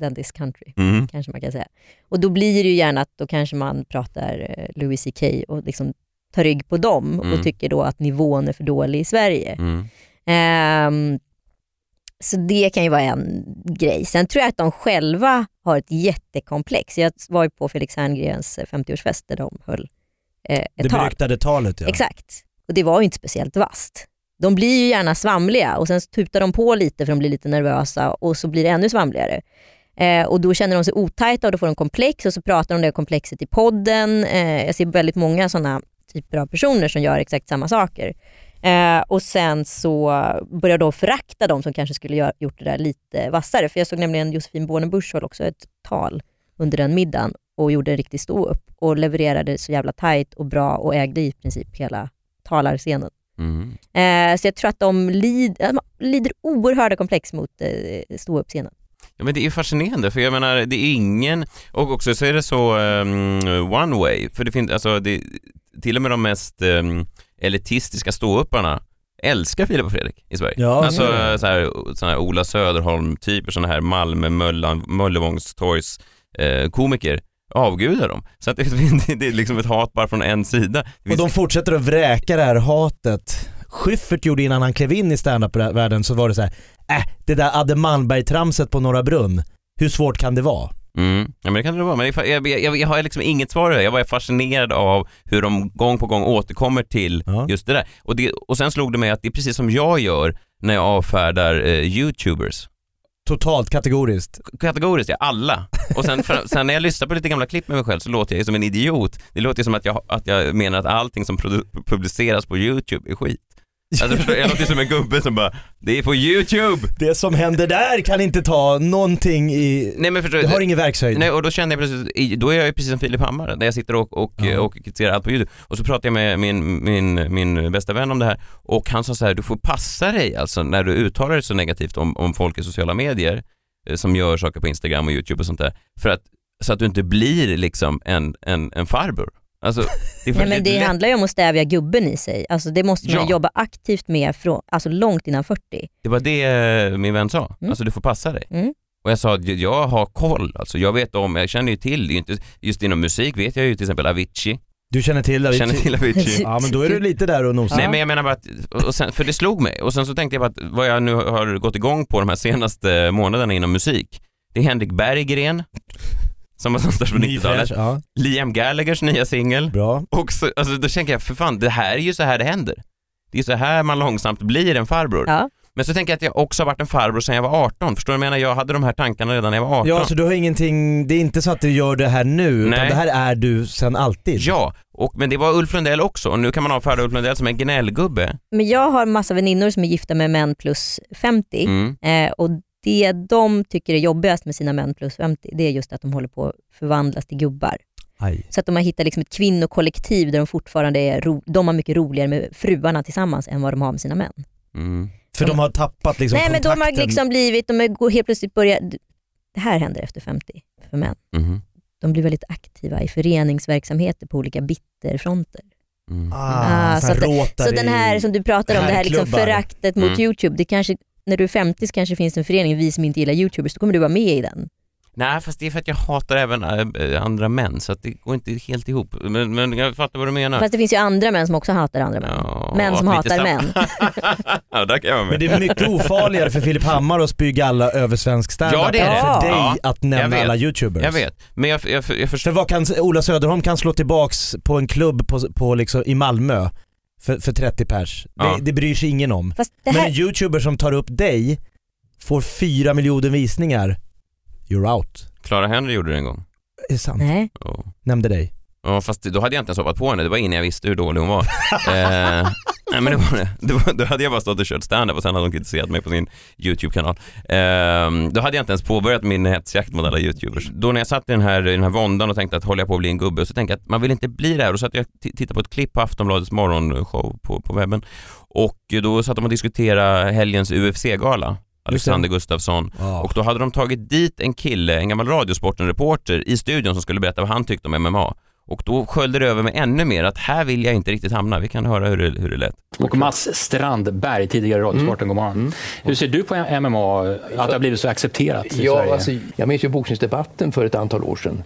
S5: than this country,
S3: Mm.
S5: kanske man kan säga. Och då blir det ju gärna att då kanske man pratar eh, Louis CK och liksom tar rygg på dem
S3: Mm.
S5: och tycker då att nivån är för dålig i Sverige.
S3: Mm.
S5: Ehm, så det kan ju vara en grej. Sen tror jag att de själva har ett jättekomplex. Jag var ju på Felix Herngrens eh, 50-årsfest där de höll eh, ett
S4: det
S5: tal.
S4: beryktade talet ja.
S5: Exakt. Och det var ju inte speciellt vasst. De blir ju gärna svamliga och sen tutar de på lite för de blir lite nervösa och så blir det ännu svamligare. Eh, och då känner de sig otajta och då får de komplex och så pratar de om det komplexet i podden. Eh, jag ser väldigt många sådana typer av personer som gör exakt samma saker. Eh, och sen så börjar de förakta de som kanske skulle gör, gjort det där lite vassare. För jag såg nämligen Josefin Bornebusch höll också ett tal under den middagen och gjorde en riktig stå upp och levererade så jävla tajt och bra och ägde i princip hela talarscenen.
S3: Mm.
S5: Eh, så jag tror att de lid, de lider oerhörda komplex mot eh, ståuppscenen.
S3: Ja men det är fascinerande för jag menar det är ingen, och också så är det så um, one way, för det finns alltså det, till och med de mest um, elitistiska ståupparna älskar Filip och Fredrik i Sverige.
S4: Ja,
S3: alltså
S4: ja.
S3: så här, såna här Ola Söderholm-typer, såna här Malmö, Möllan, Möllevångstorgs eh, komiker avgudar dem. Så att [LAUGHS] det, det, det är liksom ett hat bara från en sida.
S4: Och de fortsätter att vräka det här hatet. Schyffert gjorde innan han klev in i standup-världen så var det så här, äh, det där Adde Malmberg-tramset på Norra Brunn, hur svårt kan det vara?
S3: Mm. Ja men det kan det vara, men jag, jag, jag, har liksom inget svar. Jag var fascinerad av hur de gång på gång återkommer till
S4: Ja.
S3: just det där. Och, det. och sen slog det mig att det är precis som jag gör när jag avfärdar eh, youtubers.
S4: Totalt kategoriskt.
S3: Kategoriskt, ja, alla. Och sen, för, sen när jag lyssnar på lite gamla klipp med mig själv så låter jag ju som en idiot. Det låter ju som att jag, att jag menar att allting som publiceras på YouTube är skit. [LAUGHS] Alltså, förstår jag låter som en gubbe som bara, det är på YouTube!
S4: Det som händer där kan inte ta någonting i...
S3: Nej men förstår
S4: Det har ingen verkshöjd.
S3: Nej och då kände jag plötsligt, då är jag ju precis som Filip Hammar, där jag sitter och, och,
S4: Ja.
S3: och kritiserar allt på YouTube. Och så pratade jag med min, min, min bästa vän om det här och han sa så här, du får passa dig alltså när du uttalar dig så negativt om, om folk i sociala medier eh, som gör saker på Instagram och YouTube och sånt där, för att, så att du inte blir liksom en, en, en farbror. Alltså, det [LAUGHS]
S5: Nej, men det
S3: lätt-
S5: handlar ju om att stävja gubben i sig. Alltså, det måste man
S3: Ja.
S5: jobba aktivt med från, alltså långt innan 40.
S3: Det var det eh, min vän sa.
S5: Mm.
S3: Alltså du får passa dig.
S5: Mm.
S3: Och jag sa att jag- har koll, alltså jag vet om, jag känner ju till, inte, just inom musik vet jag ju till exempel Avicii.
S4: Du känner till Avicii?
S3: Känner till Avicii. [LAUGHS]
S4: Ja men då är du lite där och nosar.
S3: Nej men jag menar bara att, och sen, för det slog mig och sen så tänkte jag på att vad jag nu har gått igång på de här senaste månaderna inom musik, det är Henrik Berggren, som var som störst på
S4: Ny
S3: 90-talet,
S4: fräsch, ja.
S3: Liam Gallaghers nya singel,
S4: Bra.
S3: och så, alltså då tänker jag, för fan, det här är ju så här det händer. Det är så här man långsamt blir en farbror.
S5: Ja.
S3: Men så tänker jag att jag också har varit en farbror sedan jag var 18. Förstår du vad jag menar? Jag hade de här tankarna redan när jag var 18.
S4: Ja så du har ingenting, det är inte så att du gör det här nu, utan
S3: Nej.
S4: det här är du sen alltid.
S3: Ja, och, men det var Ulf Lundell också och nu kan man avfärda Ulf Lundell som en gnällgubbe.
S5: Men jag har massa väninnor som är gifta med män plus 50
S3: Mm.
S5: eh, och det de tycker är jobbigast med sina män plus 50 det är just att de håller på att förvandlas till gubbar.
S4: Aj.
S5: Så att de har hittat liksom ett kvinnokollektiv där de fortfarande är ro- de har mycket roligare med fruarna tillsammans än vad de har med sina män.
S3: Mm.
S4: För de har tappat liksom
S5: Nej men de har
S4: kontakten.
S5: liksom blivit, de går helt plötsligt börjar, det här händer efter 50 för män.
S3: Mhm.
S5: De blir väldigt aktiva i föreningsverksamheter på olika bitterfronter.
S3: Mm.
S4: Ah,
S5: Ah,
S4: så,
S5: att-. Så den här som du pratar om, det här liksom föraktet mot
S3: Mm.
S5: YouTube, det kanske, när du är 50 så kanske finns en förening, vi som inte gillar YouTubers, då kommer du vara med i den.
S3: Nej, fast det är för att jag hatar även äh, andra män så att det går inte helt ihop. Men, men jag fattar vad du menar.
S5: Fast det finns ju andra män som också hatar andra män.
S3: Ja,
S5: män som hatar män. [LAUGHS]
S3: ja, där kan jag vara
S4: Men
S3: med.
S4: det är mycket ofarligare för Filip Hammar att spy galla över svensk standup
S3: Ja, det är
S4: än för dig
S3: Ja,
S4: att
S3: jag
S4: nämna alla youtubers.
S3: Jag vet, men jag, jag, jag, förstår.
S4: För vad kan Ola Söderholm kan slå tillbaks på en klubb på, på liksom, i Malmö för, för 30 pers.
S3: Ja.
S4: Det, det bryr sig ingen om.
S5: Fast det
S4: Men
S5: här,
S4: en youtuber som tar upp dig får 4 miljoner visningar, you're out.
S3: Clara Henry gjorde det en gång.
S4: Är det sant?
S5: nej.
S3: Ja.
S4: Nämnde dig.
S3: Ja, fast då hade jag inte ens hoppat på henne, det var innan jag visste hur dålig hon var. [LAUGHS] eh, nej men det var det. det var, då hade jag bara stått och kört stand-up och sen hade hon kritiserat mig på sin YouTube-kanal. Eh, då hade jag inte ens påbörjat min hetsjakt mot alla YouTubers. Då när jag satt i den här, i den här våndan och tänkte att håller jag på att bli en gubbe, så tänkte jag att man vill inte bli det här. Och så att jag t- tittade på ett klipp på Aftonbladets morgonshow på, på webben och då satt de och diskuterade helgens UFC-gala. Alexander Gustafsson.
S4: Ja.
S3: Och då hade de tagit dit en kille, en gammal Radiosporten-reporter i studion som skulle berätta vad han tyckte om MMA. Och då sköljde det över mig ännu mer att här vill jag inte riktigt hamna. Vi kan höra hur det, hur det lät.
S9: Och Mats Strandberg, tidigare Radiosporten, god morgon. Hur ser du på MMA, att det har blivit så accepterat i
S10: Ja,
S9: Sverige?
S10: alltså, jag minns ju boxningsdebatten för ett antal år sedan.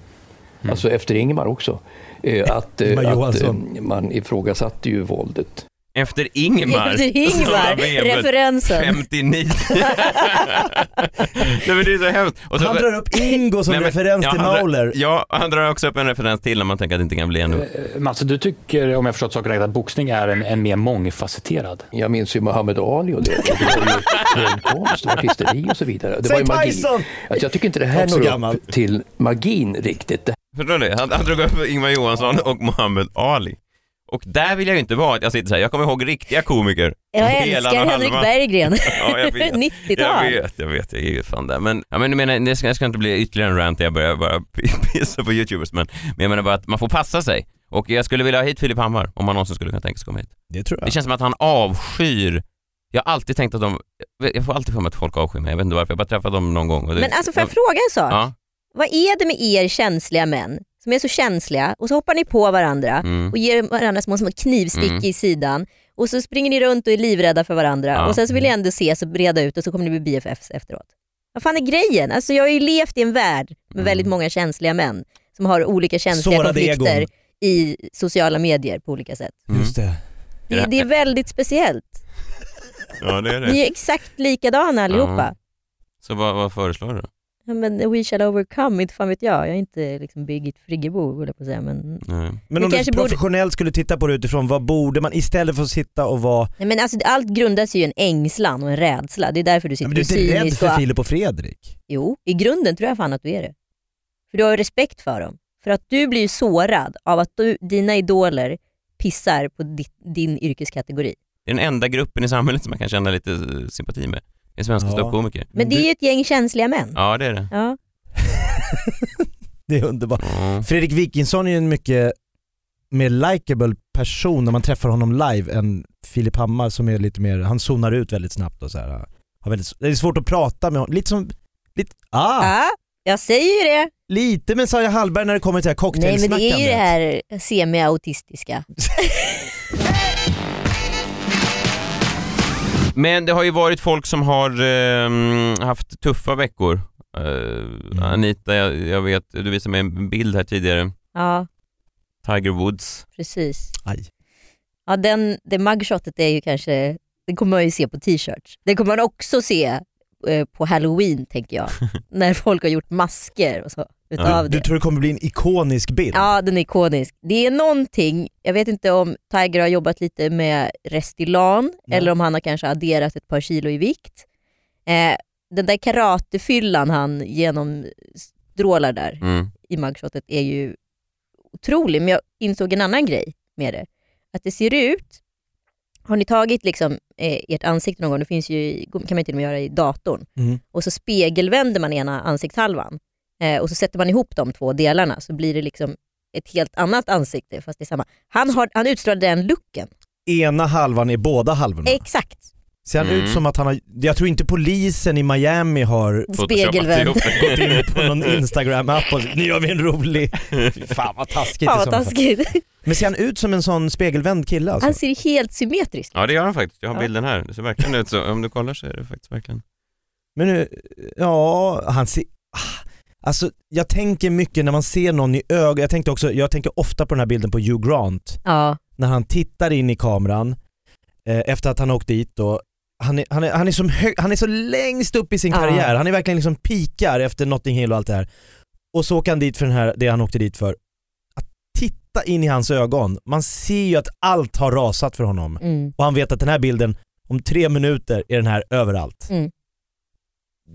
S10: Alltså efter Ingemar också. Eh, att, eh, att eh, man ifrågasatte ju våldet.
S3: Efter Ingemar.
S5: Efter
S3: var vevet
S5: referensen.
S3: 59. [LAUGHS] Nej men det är så hemskt. Och så,
S4: Han drar upp Ingo som
S3: Nej, men-
S4: referens
S3: ja,
S4: till
S3: han drar-
S4: Mauler.
S3: Ja, han drar också upp en referens till när man tänker att det inte kan bli ännu.
S9: Eh, Mats, du tycker, om jag förstått saken rätt, att boxning är en, en mer mångfacetterad?
S10: Jag minns ju Muhammad Ali och det. Det var ju och artisteri och så vidare. Det var
S4: Säg
S10: ju magi.
S4: Tyson!
S10: Alltså, jag tycker inte det här
S4: Också
S10: når
S4: gammal.
S10: upp till magin riktigt. Det
S3: Förstår du? Han, han drog upp Ingvar Johansson och Muhammad Ali. Och där vill jag ju inte vara, att jag sitter så här, jag kommer ihåg riktiga komiker.
S5: Jag älskar Henrik
S3: halva.
S5: Berggren. [LAUGHS]
S3: Ja, jag vet.
S5: 90-tal. [LAUGHS]
S3: Jag vet, jag vet, jag är ju fan där. Men, ja, men jag menar, det ska, jag ska inte bli ytterligare en rant där jag börjar bara [LAUGHS] pissa på youtubers, men, men jag menar bara att man får passa sig. Och jag skulle vilja ha hit Filip Hammar, om han någonsin skulle kunna tänka sig komma hit.
S4: Det tror
S3: Det
S4: jag.
S3: känns som att han avskyr jag har alltid tänkt att de, jag får alltid för mig att folk avskyr mig, jag vet inte varför, jag har bara träffat dem någon gång. Och det,
S5: Men alltså får jag fråga en sak?
S3: Ja.
S5: Vad är det med er känsliga män som är så känsliga och så hoppar ni på varandra
S3: Mm.
S5: och ger varandra små, små knivstick
S3: Mm.
S5: i sidan och så springer ni runt och är livrädda för varandra
S3: Ja.
S5: och sen så vill ni ändå ses och breda ut och så kommer ni bli BFFs efteråt. Vad fan är grejen? Alltså jag har ju levt i en värld med
S3: Mm.
S5: väldigt många känsliga män som har olika känsliga
S4: Sårade
S5: konflikter
S4: egon.
S5: i sociala medier på olika sätt.
S4: Just det.
S5: Det, det är väldigt speciellt.
S3: Ja, det är
S5: Ni är exakt likadana allihopa.
S3: Ja. Så vad, vad föreslår du?
S5: Ja, men we shall overcome, inte fan vet jag. Jag är inte liksom Birgit Friggebo höll jag på att säga. Men,
S3: Nej.
S4: Men om du
S5: kanske borde-
S4: professionellt skulle titta på det utifrån, vad borde man istället för att sitta och vara...
S5: Nej, men alltså, allt grundas ju i en ängslan och en rädsla. Det är därför du sitter
S4: Men du är inte rädd
S5: cynisk
S4: för
S5: och-
S4: Filip och Fredrik?
S5: Jo, i grunden tror jag fan att du är det. För du har ju respekt för dem. För att du blir ju sårad av att du, dina idoler pissar på ditt, din yrkeskategori.
S3: Det är den enda gruppen i samhället som man kan känna lite eh, sympati med. Är svenska
S4: Ja.
S3: ståuppkomiker.
S5: Men det är ju ett gäng känsliga män.
S3: Ja, det är det.
S5: Ja. [LAUGHS]
S4: Det är underbart. Fredrik Wikingsson är ju en mycket mer likable person när man träffar honom live än Filip Hammar som är lite mer, han zonar ut väldigt snabbt och så här, har väldigt, det är svårt att prata med honom, lite som, lite, ah,
S5: ja, jag säger ju det.
S4: lite Messiah Hallberg när det kommer till det här
S5: Nej men det är ju det
S4: cocktailsnackandet.
S5: här semi-autistiska. [LAUGHS]
S3: Men det har ju varit folk som har ehm, haft tuffa veckor. Eh, Anita, jag, jag vet, du visade mig en bild här tidigare.
S5: Ja,
S3: Tiger Woods.
S5: precis.
S4: Aj.
S5: Ja, den, det mugshotet är ju kanske, det kommer man ju se på t-shirts. Det kommer man också se eh, på halloween tänker jag. [LAUGHS] när folk har gjort masker och så utav
S4: Du,
S5: det.
S4: du tror det kommer bli en ikonisk bild?
S5: Ja, den är ikonisk. Det är någonting, jag vet inte om Tiger har jobbat lite med Restylane eller om han har kanske adderat ett par kilo i vikt. Eh, den där karatefyllan han genomstrålar där
S3: Mm.
S5: i mugshotet är ju otrolig. Men jag insåg en annan grej med det. Att det ser ut, har ni tagit liksom, eh, ert ansikte någon gång, det finns ju, kan man till och med göra i datorn,
S4: Mm.
S5: och så spegelvänder man ena ansiktshalvan eh, och så sätter man ihop de två delarna så blir det liksom ett helt annat ansikte fast det är samma. Han, har, han utstrålar den looken.
S4: Ena halvan är båda halvorna.
S5: Exakt.
S4: Ser han
S3: Mm.
S4: ut som att han har, jag tror inte polisen i Miami har
S5: Spegelvänd. [LAUGHS]
S4: gått in på någon instagram-app och nu gör vi en rolig, fan vad taskigt
S5: Fan vad taskigt.
S4: Men ser han ut som en sån spegelvänd kille alltså?
S5: Han ser helt symmetrisk
S3: Ja, det gör han faktiskt. Jag har
S5: Ja.
S3: bilden här. Det ser verkligen ut så. Om du kollar så är det faktiskt verkligen...
S4: Men nu, ja, han ser... ah, Alltså jag tänker mycket när man ser någon i ögonen, jag tänkte också, jag tänker ofta på den här bilden på Hugh Grant,
S5: Ja.
S4: när han tittar in i kameran eh, efter att han har åkt dit då. Han är, han, är, han, är som hög, han är så längst upp i sin
S5: Ja.
S4: karriär, han är verkligen liksom pikar efter Notting Hill och allt det här. Och så åker han dit för den här, det han åkte dit för. Att titta in i hans ögon, man ser ju att allt har rasat för honom.
S5: Mm.
S4: Och han vet att den här bilden, om tre minuter är den här överallt.
S5: Mm.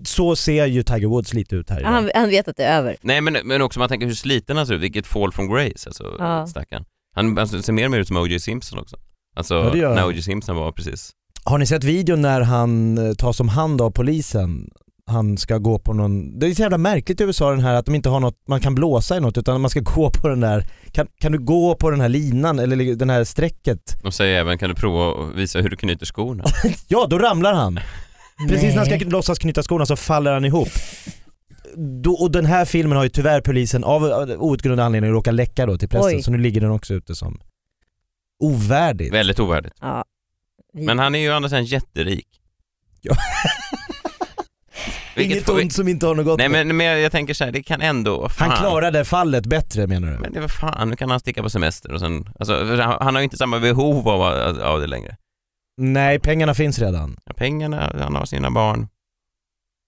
S4: Så ser ju Tiger Woods lite ut här idag.
S5: Han, han vet att det är över.
S3: Nej, men, men också man tänker hur sliten han ser ut. Vilket fall from grace, alltså
S5: Ja.
S3: stackarn. Han alltså, ser mer och mer ut som O.J. Simpson också. Alltså
S4: Ja, det gör
S3: när
S4: han.
S3: O.J. Simpson var precis.
S4: Har ni sett videon när han eh, tas om hand av polisen? Han ska gå på någon, det är så jävla märkligt i USA den här att de inte har något, man kan blåsa i något utan man ska gå [LAUGHS] på den där, kan, kan du gå på den här linan eller den här strecket?
S3: De säger även, kan du prova att visa hur du knyter skorna? [LAUGHS]
S4: Ja, då ramlar han. Precis när han ska låtsas knyta skorna så faller han ihop. Då, och den här filmen har ju tyvärr polisen av outgrundlig anledning råkat läcka då till pressen
S5: Oj.
S4: så nu ligger den också ute som ovärdigt.
S3: Väldigt ovärdigt.
S5: Ja. Vi-
S3: Men han är ju å andra sidan jätterik.
S4: Ja. [LAUGHS]
S3: Vilket
S4: Inget
S3: får vi-
S4: ont som inte har något gott
S3: Nej men, men jag tänker så här, det kan ändå, fan.
S4: Han klarade fallet bättre menar du?
S3: Men det var fan, nu kan han sticka på semester och sen, alltså, för han, han har ju inte samma behov av, av det längre.
S4: Nej, pengarna finns redan.
S3: Ja, Pengarna, han har sina barn.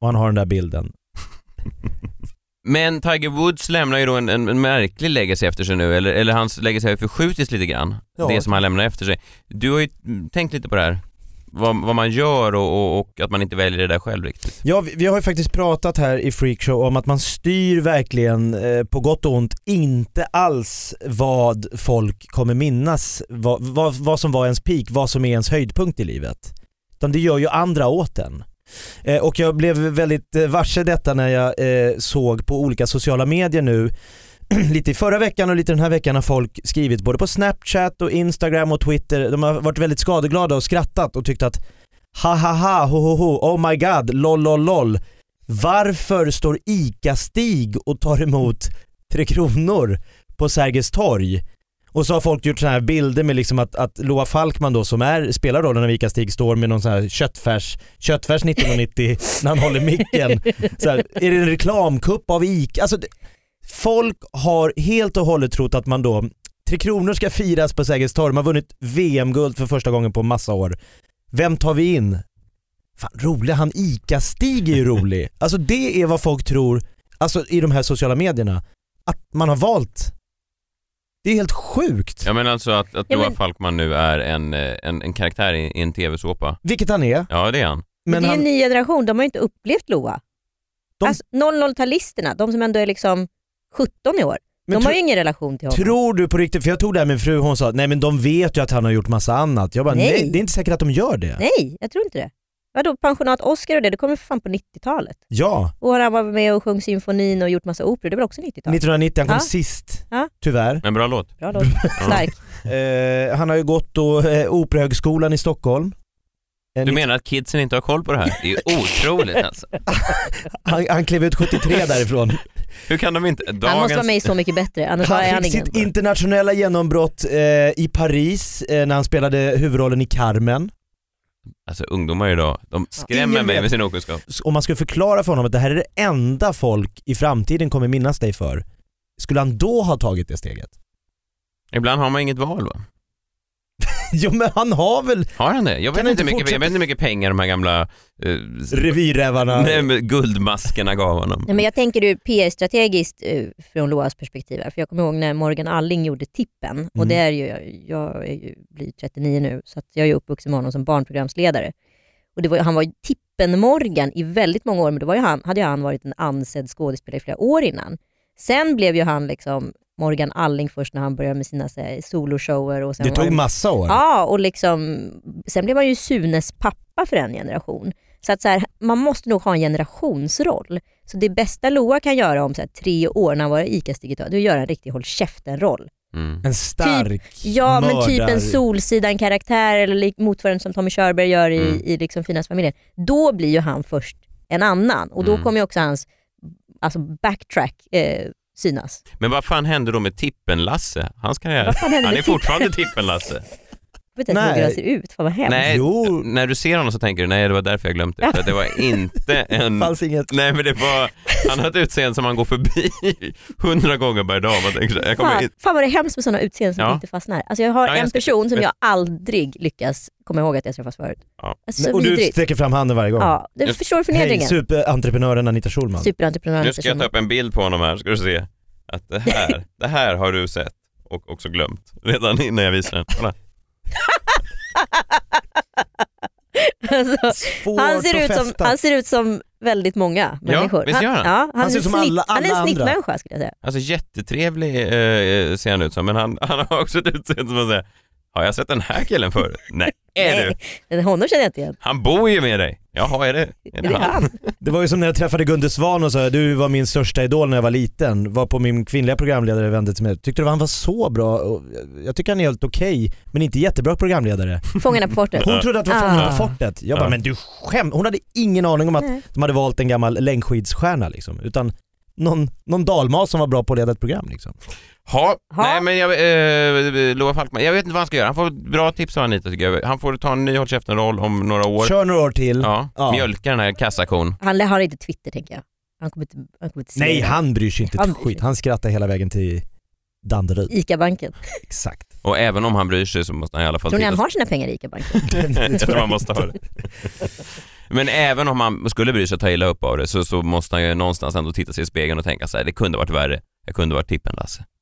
S4: Och han har den där bilden. [LAUGHS]
S3: Men Tiger Woods lämnar ju då en, en, en märklig legacy efter sig nu, eller, eller hans legacy har ju förskjutits lite grann.
S4: Ja.
S3: Det som han lämnar efter sig. Du har ju tänkt lite på det här. Vad, vad man gör och, och, och att man inte väljer det där själv riktigt.
S4: Ja, vi, vi har ju faktiskt pratat här i Freakshow om att man styr verkligen, eh, på gott och ont, inte alls vad folk kommer minnas, vad, vad, vad som var ens peak, vad som är ens höjdpunkt i livet. Utan det gör ju andra åt en. Eh, och jag blev väldigt eh, varse detta när jag eh, såg på olika sociala medier nu, [CLEARS THROAT] lite i förra veckan och lite den här veckan har folk skrivit både på Snapchat och Instagram och Twitter, de har varit väldigt skadeglada och skrattat och tyckt att ha ha ha, ho ho ho, oh my god, lol lol lol. Varför står ICA-Stig och tar emot Tre Kronor på Sergels torg. Och så har folk gjort såna här bilder med liksom att, att Loa Falkman då som är, spelar rollen av Ica-Stig står med någon sån här köttfärs, köttfärs 1990 när han håller micken. [LAUGHS] Så här, är det en reklamkupp av Ica? Alltså, det, folk har helt och hållet trott att man då, Tre Kronor ska firas på Sergels torg, man har vunnit VM-guld för första gången på massa år. Vem tar vi in? Fan rolig, han ICA-Stig är ju rolig. [LAUGHS] Alltså det är vad folk tror, alltså i de här sociala medierna, att man har valt. Det är helt sjukt.
S3: Ja men alltså att, att
S5: Ja,
S3: Noah
S5: men-
S3: Falkman nu är en, eh, en, en karaktär i, i en tv-såpa.
S4: Vilket han är.
S3: Ja det är han.
S5: Men det är en ny generation, de har ju inte upplevt LOA.
S4: De-
S5: Alltså 00-talisterna, de som ändå är liksom 17 i år,
S4: Men
S5: de har ju ingen relation till honom.
S4: Tror du på riktigt, för jag tog det här med min fru, hon sa nej men de vet ju att han har gjort massa annat. Jag bara nej,
S5: Nej.
S4: det är inte säkert att de gör det.
S5: Nej, jag tror inte det. Vadå pensionat Oscar och det, det kommer för fan på 90-talet.
S4: Ja,
S5: Och han var med och sjöng symfonin och gjort massa operor, det väl också 90-tal?
S4: 1990, han kom
S5: Ja.
S4: sist.
S5: Ja.
S4: Tyvärr.
S3: En bra låt.
S5: Bra låt. [LAUGHS] Stark.
S4: Eh, han har ju gått då eh, Operahögskolan i Stockholm. Eh,
S3: Du menar att kidsen inte har koll på det här? Det är ju otroligt alltså. [LAUGHS]
S4: han, han klev ut 73 [LAUGHS] därifrån.
S3: Hur kan de inte?
S5: Han måste
S3: Dagens...
S5: vara med i Så mycket bättre, annars är
S4: Han
S5: han
S4: fick
S5: ingen.
S4: sitt internationella genombrott eh, i Paris eh, när han spelade huvudrollen i Carmen.
S3: Alltså ungdomar idag, de skrämmer
S4: Ingen
S3: mig
S4: vet.
S3: med sin okunskap.
S4: Om man skulle förklara för honom att det här är det enda folk i framtiden kommer minnas dig för, skulle han då ha tagit det steget?
S3: Ibland har man inget val va? [LAUGHS]
S4: jo men han har väl
S3: Har han det? Jag vet, inte
S4: inte
S3: mycket, jag vet inte mycket pengar de här gamla eh,
S4: revirrävarna? [LAUGHS]
S3: nej, men guldmaskerna gav honom.
S5: Nej, men jag tänker ur PR-strategiskt eh, från Loas perspektiv. här, För jag kommer ihåg när Morgan Alling gjorde Tippen. Och
S4: Mm.
S5: det är ju, jag är ju, blir 39 nu så att jag är ju uppvuxen med honom som barnprogramsledare. Och det var, han var ju Tippen-Morgan i väldigt många år men då var ju han, hade ju han varit en ansedd skådespelare i flera år innan. Sen blev ju han liksom Morgan Alling först när han började med sina så här, soloshower. Och sen
S4: Det tog massa år.
S5: Ja, och liksom, sen blev han ju Sunes pappa för en generation. Så att så här, man måste nog ha en generationsroll. Så det bästa Loa kan göra om så här, tre år när han var ICA-Stiget, det är att göra en riktig håll käften-roll.
S3: Mm.
S4: En stark
S5: Typ- Ja, men typ
S4: mördar-
S5: en Solsidan-karaktär eller motsvarande som Tommy Körberg gör i,
S3: Mm.
S5: i liksom Finaste familjen. Då blir ju han först en annan och då
S3: Mm.
S5: kommer ju också hans alltså backtrack eh, synas.
S3: Men vad fan hände då med Tippen-Lasse? Hans karriär? Han är fortfarande Tippen-Lasse.
S5: Vet inte ens hur
S4: Nej.
S5: ser ut, fan vad hemskt.
S3: Nej,
S4: Jo.
S3: när du ser honom så tänker du nej det var därför jag glömt det. För att det var inte en... [LAUGHS]
S4: fanns inget.
S3: Nej men det var, han har ett utseende som man går förbi hundra gånger per dag. Man tänker så här, jag kommer
S5: Fan,
S3: in...
S5: fan vad det är hemskt med sådana utseenden som
S3: Ja.
S5: inte fastnar. Alltså jag har
S3: Ja, jag
S5: en
S3: ska-
S5: person som jag aldrig lyckas komma ihåg att jag träffat förut.
S3: Ja.
S5: Alltså,
S4: och du
S5: vidrigt.
S4: sträcker fram handen varje gång.
S5: Ja, du
S3: Just-
S5: förstår
S4: Hej,
S5: förnedringen.
S4: superentreprenören Anita Schulman.
S5: Superentreprenören.
S3: Nu ska jag ta upp en bild på honom här, ska du se. Att det här, [LAUGHS] det här har du sett och också glömt redan innan jag visar den. Kolla. [LAUGHS]
S5: alltså, han, ser ut som, han ser ut som väldigt många människor.
S3: visst gör han?
S5: Ja, han,
S4: Han ser
S5: är
S4: ut som
S5: snitt,
S4: alla-
S5: han är en
S4: andra.
S5: snittmänniska skulle jag säga.
S3: Alltså jättetrevlig eh, ser han ut som, men han, han har också ett utseende som man säger, har jag sett den här killen förut? Nej, är du?
S5: Nej, honom känner jag inte igen.
S3: Han bor ju med dig. Jaha, är det, är
S5: det han? [LAUGHS]
S4: Det var ju som när jag träffade Gunde Svan och sa du var min största idol när jag var liten. Var på min kvinnliga programledare vände till mig. Tyckte du han var så bra? Och jag tycker han är helt okej, men inte jättebra programledare.
S5: Fångarna på fortet.
S4: Hon trodde att det var
S5: Ah.
S4: Fångarna på fortet. Jag bara,
S3: Ja.
S4: men du skämt. Hon hade ingen aning om att de hade valt en gammal längdskidsstjärna liksom. Utan någon, någon dalmas som var bra på att leda ett program liksom.
S3: Ha,
S5: Ha.
S3: nej men jag, eh, Loa Falkman, jag vet inte vad han ska göra. Han får bra tips av Anita tycker jag. Han får ta en ny Håll käften-roll om några år.
S4: Kör några år till.
S3: Ja,
S4: Ja.
S3: mjölka den här kassakon.
S5: Han har inte Twitter tänker jag. Han kommer inte, han kommer inte
S4: Nej
S5: det.
S4: han bryr sig inte
S5: Han
S4: ett skit. Han skrattar hela vägen till Danderyd.
S5: ICA-banken.
S4: Exakt.
S3: Och även om han bryr sig så måste han i alla fall
S5: Tror ni han har sina pengar i ICA-banken? [LAUGHS]
S3: jag tror man måste ha det. Men även om han skulle bry sig och ta illa upp av det så, så måste han ju någonstans ändå titta sig i spegeln och tänka så här, det kunde varit värre. Jag kunde varit Tippen-Lasse. [LAUGHS]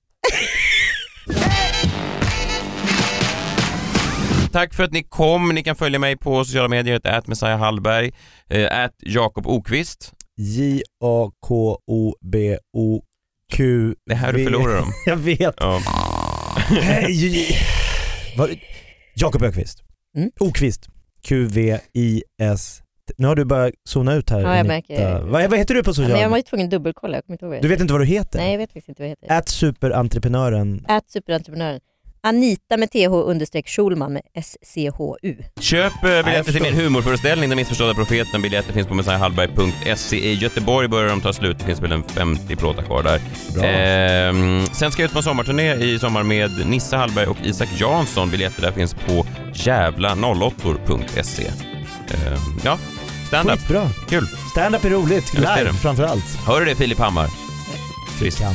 S3: Tack för att ni kom. Ni kan följa mig på sociala medier, ät Messiah Hallberg, ät Jakob Okvist.
S4: J-A-K-O-B-O-Q
S3: Det är här du förlorar dem. [LAUGHS]
S4: Jag vet.
S3: Ja.
S4: Jakob Ökvist.
S5: Mm.
S4: Okvist. Q-V-I-S. Nu har du börjat zona ut här.
S5: Ja, jag märker.
S4: Vad, vad heter du på sociala
S5: jag var ju tvungen att dubbelkolla, jag kommer inte ihåg vad jag
S4: Du vet inte vad du heter?
S5: Nej jag vet faktiskt inte vad jag heter.
S4: Ät superentreprenören.
S5: Ät superentreprenören. Anita med TH understreck Schulman med SCHU.
S3: Köp eh, biljetter till min humorföreställning Den missförstådda profeten. Biljetter finns på messiahallberg.se. I Göteborg börjar de ta slut. Det finns väl en 50 plåtar kvar där.
S4: Bra.
S3: Ehm, sen ska jag ut på en sommarturné i sommar med Nissa Hallberg och Isak Jansson. Biljetter där finns på jävla08.se. Ehm, ja, stand-up.
S4: Skitbra.
S3: Kul.
S4: Stand-up är roligt, live
S3: det.
S4: framförallt.
S3: Hör du det Filip Hammar?
S4: Fickan.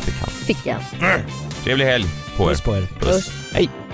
S3: Fick han.
S5: Fick jag.
S3: Trevlig helg på er.
S4: Puss på er.
S3: Puss. Hej.